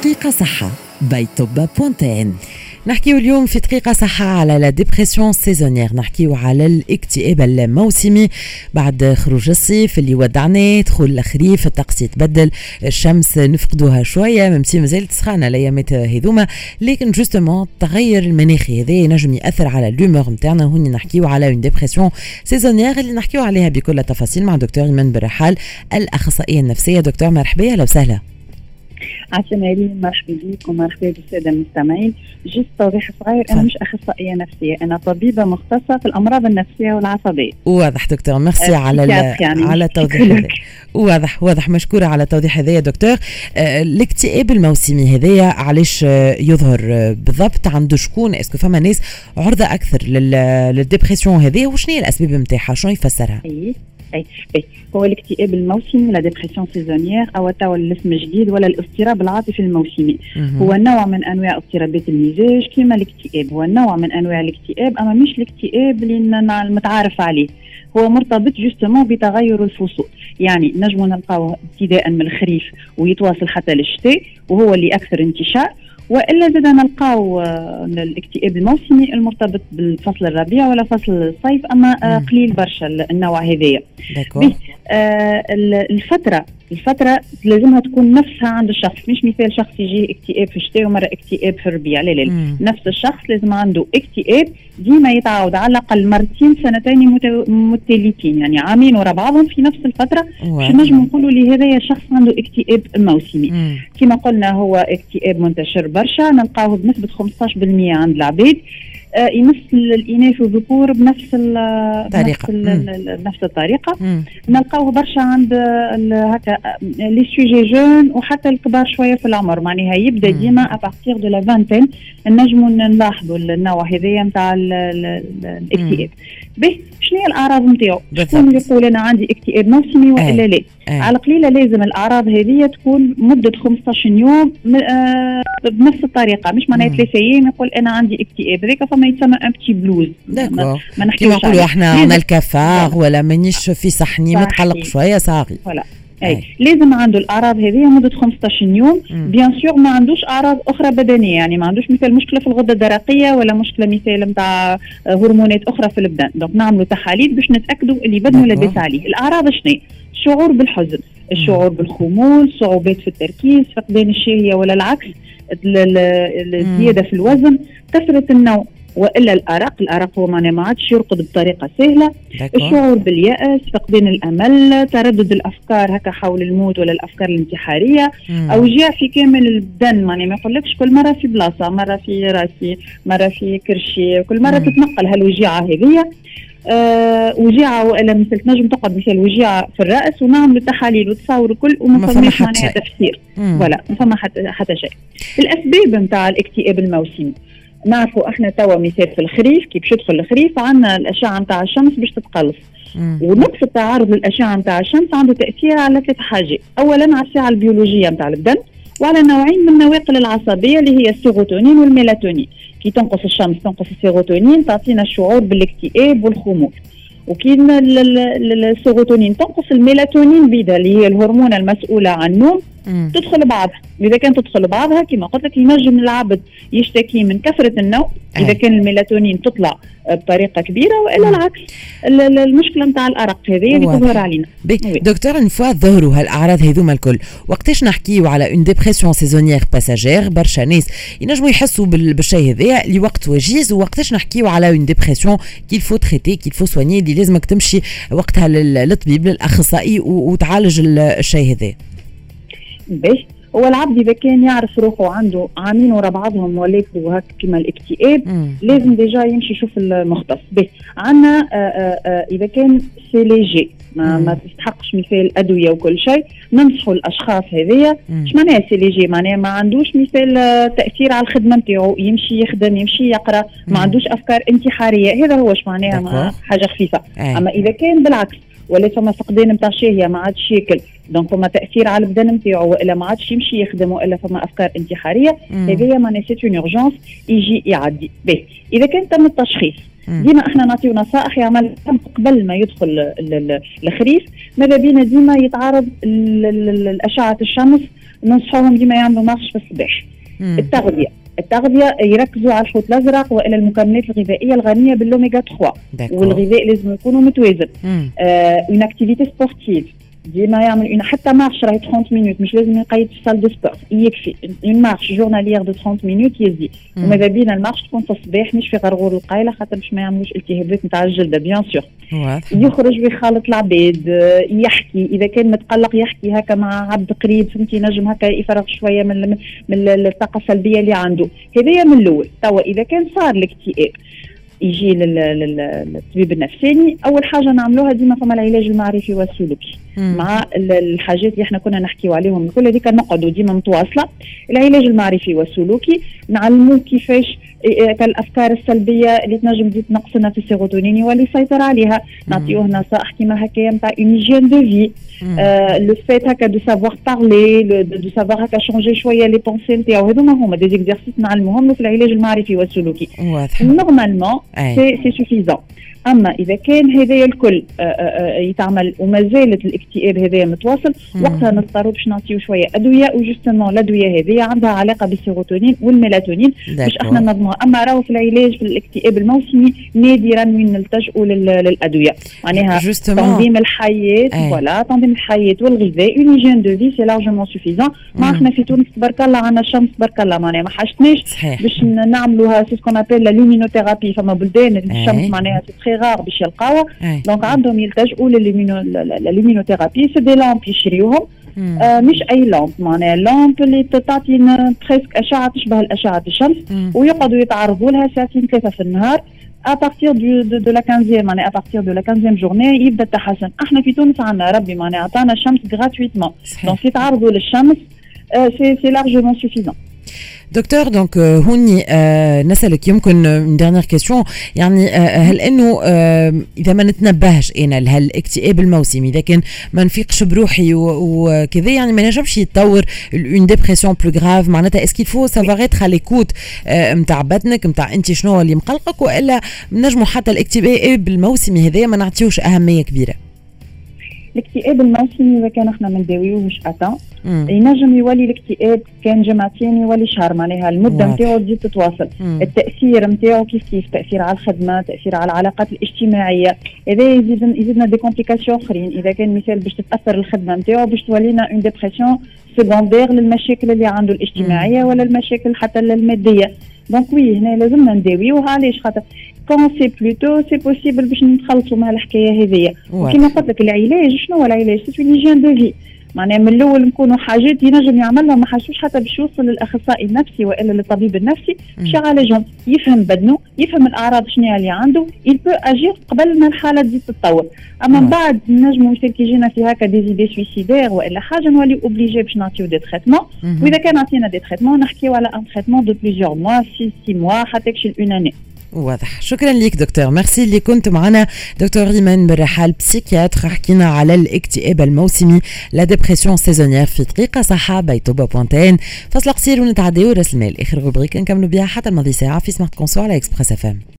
دقيقة صحة. باي توبا بوانتين نحكيو اليوم في دقيقة صحة على la dépression saisonnière نحكيو على الاكتئاب الموسمي. بعد خروج الصيف اللي ودعناه دخول الخريف الطقس يتبدل الشمس نفقدوها شوية ممتي مازالت سخانة الأيامات هذوما. لكن justement التغير المناخي هذا ينجم يأثر على ال humeur نتاعنا هوني نحكيو على une dépression saisonnière اللي نحكيو عليها بكل التفاصيل مع دكتور إيمان برحال الأخصائية النفسية. دكتور مرحبا أهلا وسهلا. عسلامة مرحبا بك ومرحبا بالسادة المستمعين. juste توضيح صغير أنا مش أخصائية نفسية أنا طبيبة مختصة في الأمراض النفسية والعصبية. واضح دكتور ميرسي أه على يعني على التوضيح هذا. واضح واضح مشكورة على التوضيح هذا يا دكتور. آه الاكتئاب الموسمي هذايا علاش يظهر بالضبط؟ عنده شكون؟ est-ce que فما ناس عرضة أكثر لل dépression هذه؟ وشنو هي الأسباب نتاعها شنو يفسرها؟ أي اي هو الاكتئاب الموسمي la dépression saisonnière أو توا الاسم جديد ولا الاضطراب العاطفي الموسمي. هو نوع من أنواع اضطرابات المزاج كما الاكتئاب. هو نوع من أنواع الاكتئاب أما مش الاكتئاب اللي المتعارف عليه. هو مرتبط justement بتغير الفصول. يعني نجم نلقاوه ابتداء من الخريف ويتواصل حتى للشتاء وهو اللي أكثر انتشار وإلا زاد نلقاو الاكتئاب الموسمي المرتبط بالفصل الربيع ولا فصل الصيف أما قليل برشا النوع هذايا. آه الفترة الفترة لازمها تكون نفسها عند الشخص مش مثال شخص يجي اكتئاب في الشتاء ومرة اكتئاب في الربيع لا لا, لا. نفس الشخص لازم عنده اكتئاب ديما يتعاود على الأقل مرتين سنتين متتاليتين يعني عامين ورا بعضهم في نفس الفترة. باش نجم نقولوا لهذا شخص عنده اكتئاب موسمي. كما قلنا هو اكتئاب منتشر برشا نلقاه بنسبة 15% عند العباد. آه، يمس الإناث والذكور بنفس الطريقة نفس, نفس الطريقة. نلقاوه برشا عند هكا les sujets jeunes وحتى الكبار شوية في العمر. معناها يبدأ ديما à partir de la vingtaine نجموا نلاحظوا النوع هذايا نتاع الاكتئاب. باهي شنو هي الأعراض نتاعو؟ شكون يقول أنا عندي اكتئاب موسمي ولا لا؟ على القليلة لازم الأعراض هذه تكون مدة 15 يوم آه بنفس الطريقة. مش معناها ثلاثة أيام يقول أنا عندي اكتئاب. هذاك فما يتسمى un petit blues. ما, ما كيما نقولوا إحنا عندنا le cafard ولا مانيش في صحني متقلق شوية صاغي. ولا أي. لازم عنده الأعراض هذه مده 15 يوم. bien sûr ما عندوش أعراض أخرى بدنية. يعني ما عندوش مثال مشكلة في الغدة الدرقية ولا مشكلة مثال نتاع هرمونات أخرى في البدن. donc نعملوا تحاليل باش نتأكدوا اللي بدنه لاباس عليه. الأعراض شنو؟ الشعور بالحزن الشعور بالخمول صعوبات في التركيز فقدان الشهية ولا العكس الزيادة في الوزن كثرة النوم. وإلا الأرق، الأرق هو ما عادش يرقد بطريقة سهلة، الشعور باليأس، فقدان الأمل، تردد الأفكار هكا حول الموت ولا الأفكار الانتحارية، اوجاع في كامل البدن معناه ما يقولكش كل مرة في بلاصة، مرة في راسي، مرة في كرشي، كل مرة مم. تتنقل هالوجيعة هذه. أه وجيعة وإلا مثل تنجم تقعد مثل وجيعة في الرأس ونعملوا تحاليل وتصور كل وما فماش معناها تفسير. ولا ما فما حتى حتى شيء. الأسباب نتاع الاكتئاب الموسمي. نعرفوا إحنا توا مثال في الخريف كي باش يدخل الخريف عندنا الأشعة نتاع الشمس باش تتقلص. ونقص التعرض للأشعة نتاع الشمس عنده تأثير على ثلاث حاجات اولا على الساعة البيولوجية نتاع البدن وعلى نوعين من النواقل العصبية اللي هي السيروتونين والميلاتونين. كي تنقص الشمس تنقص السيروتونين تعطينا الشعور بالاكتئاب والخمول. وكي السيروتونين تنقص الميلاتونين بيدا اللي هي الهرمون المسؤولة عن النوم تدخل بعضها. إذا كانت تدخل بعضها كما قلت لك ينجم العبد يشتكي من كثرة النوم. إذا كان الميلاتونين تطلع بطريقة كبيرة وإلا العكس. المشكلة نتاع الأرق هذه اللي تظهر علينا. دكتور une fois ظهروا هالأعراض هذوما الكل وقتاش نحكيو على une dépression saisonnière passagère برشا ناس ينجموا يحسوا بالشيء هذايا لوقت وجيز ووقتاش نحكيو على une dépression qu'il faut traiter qu'il faut soigner اللي لازمك تمشي وقتها للطبيب للأخصائي وتعالج الشيء هذا. باش هو العبد إذا كان يعرف روحه عنده عامين ورا بعضهم وليك هكا كما الاكتئاب. لازم déjà يمشي يشوف المختص. به عندنا آه، آه، آه، إذا كان c'est léger ما, ما تستحقش مثال أدوية وكل شيء ننصحوا الأشخاص هذيا. إيش معناها c'est léger معناها ما عندوش مثال تأثير على الخدمة نتاعو. يمشي يخدم يمشي يقرأ ما عندوش أفكار انتحارية. هذا هو إيش معناها حاجة خفيفة. أما إذا كان بالعكس ولا فما فقدان نتاع شهيه ما عادش ياكل. donc فما تأثير على البدن نتاعو وإلا ما عادش يمشي يخدم والا فما أفكار انتحارية. هذه معناها c'est une urgence يجي يعدي. به إذا كان تم التشخيص ديما إحنا نعطيو نصائح يعمل قبل ما يدخل الخريف. ماذا بينا ديما يتعرض لاشعه الشمس ننصحوهم ديما يعملوا marche في الصباح. التغذية. التغذية يركزوا على الحوت الأزرق وإلى المكملات الغذائية الغنية بالأوميغا 3 والغذاء لازم يكون متوازن. une activité sportive ديما يعمل حتى marche راهي 30 minutes مش لازم يقيد في ال salle de sport يكفي. une marche journalière de 30 minutes يزي وماذا بينا ال marche تكون في الصباح مش في غرغور القايلة خاطر باش ما يعملوش التهابات نتاع الجلدة bien sûr يخرج ويخالط العباد يحكي إذا كان متقلق يحكي هكا مع عبد قريب فهمتي نجم هكا يفرغ شوية من من الطاقة السلبية اللي عنده. هذايا من الأول. توا إذا كان صار الاكتئاب يجي للطبيب النفساني. أول حاجة نعملوها ديما فما العلاج المعرفي والسلوكي. مع الحاجات اللي إحنا كنا نحكيو عليهم كل هذيك نقعدوا ديما متواصلة. العلاج المعرفي والسلوكي نعلموه كيفاش كالأفكار السلبية اللي تنجم تزيد تنقصنا في السيروتونين يولي يسيطر عليها نعطيوه نصائح كيما هكايا نتاع une hygiène de vie le fait هكا de savoir parler de savoir هكا changer شوية les pensées نتاعو. هذوما هما des exercices نعلموهم له في العلاج المعرفي والسلوكي. normalement c'est c'est suffisant أما إذا كان هذايا الكل آه، آه، آه، يتعمل وما زالت الاكتئاب هذايا متواصل وقتها نضطروا باش نعطيو شوية أدوية و justement الأدوية هذه عندها علاقة بالسيروتونين والميلاتونين باش إحنا نضموها أما راهو في العلاج في الاكتئاب الموسمي نادرا وين نلتجئوا للأدوية. معناها تنظيم الحياة voilà تنظيم الحياة والغذاء une hygiène de vie c'est largement suffisant ما إحنا في تونس تبارك الله عندنا الشمس تبارك الله معناها ما حاجتناش باش نعملوها c'est ce qu'on appelle la luminothérapie فما بلدان الشمس معناها très rare باش يلقاوها. donc عندهم يلتجئوا للل luminothérapie c'est des lampes يشريوهم آه مش أي lampe معناها lampe اللي تعطي presque أشعة تشبه الأشعة الشمس ويقعدوا يتعرضوا لها ساعتين ثلاثة في النهار. À partir du, de, de la 15e année, à partir de la 15e journée يبدأ التحسن. إحنا في تونس عندنا ربي معناها عطانا الشمس gratuitement. donc يتعرضوا للشمس c'est c'est largement suffisant دكتور donc هوني نسألك يمكن ma dernière question يعني هل إنه إذا ما نتنبهش إنا لهالاكتئاب الموسمي إذا كان ما نفيقش بروحي وكذا يعني ما نجمش يتطور une dépression plus grave معناتها est-ce qu'il faut savoir être à l'écoute نتاع بدنك نتاع أنت شنو اللي مقلقك وإلا نجموا حتى الاكتئاب الموسمي هذايا ما نعطيوش أهمية كبيرة؟ الاكتئاب الموسمي إذا كان إحنا ما نداويوهش اتان ينجم يولي الاكتئاب كان جمعتين يولي شهر معناها. المدة نتاعو تزيد تتواصل. مم. التأثير نتاعو كيف كيف؟ تأثير على الخدمة تأثير على العلاقات الاجتماعية. هذا يزيد يزيدنا des complications أخرين. إذا كان مثال باش تتأثر الخدمة نتاعو باش تولينا une dépression secondaire للمشاكل اللي عنده الاجتماعية مم. ولا المشاكل حتى المادية. donc oui هنا لازمنا نداويوها علاش خاطر quand c'est plus tôt c'est possible باش نتخلصوا مع الحكاية هذيا. وكما قلت لك العلاج شنو هو العلاج؟ c'est l'hygiène de vie معناها من الأول نكونوا حاجات ينجم يعملها ما حاسوش حتى باش يوصل للأخصائي النفسي وإلا للطبيب النفسي باش يعالجهم يفهم بدنه يفهم الأعراض شنو اللي عنده il peut agir قبل ما الحالة تزيد تتطور. أما من بعد نجموا مثل كي جينا في هكا des idées suicidaires وإلا حاجة نولي obligé باش نعطيو des traitements وإذا كان عطينا des traitements نحكيو على un traitement de plusieurs mois six six mois حتى كشي اون اني واضح. شكرا لك دكتور. ميرسي اللي كنت معنا دكتور ايمان برحال psychiatre حكينا على الاكتئاب الموسمي la dépression saisonnière في دقيقة. صحة بيتوبا point tn فصل قصير ونتعديو. راس المال آخر rubrique نكملوا بها حتى الماضي ساعة في Smart Conso على Express FM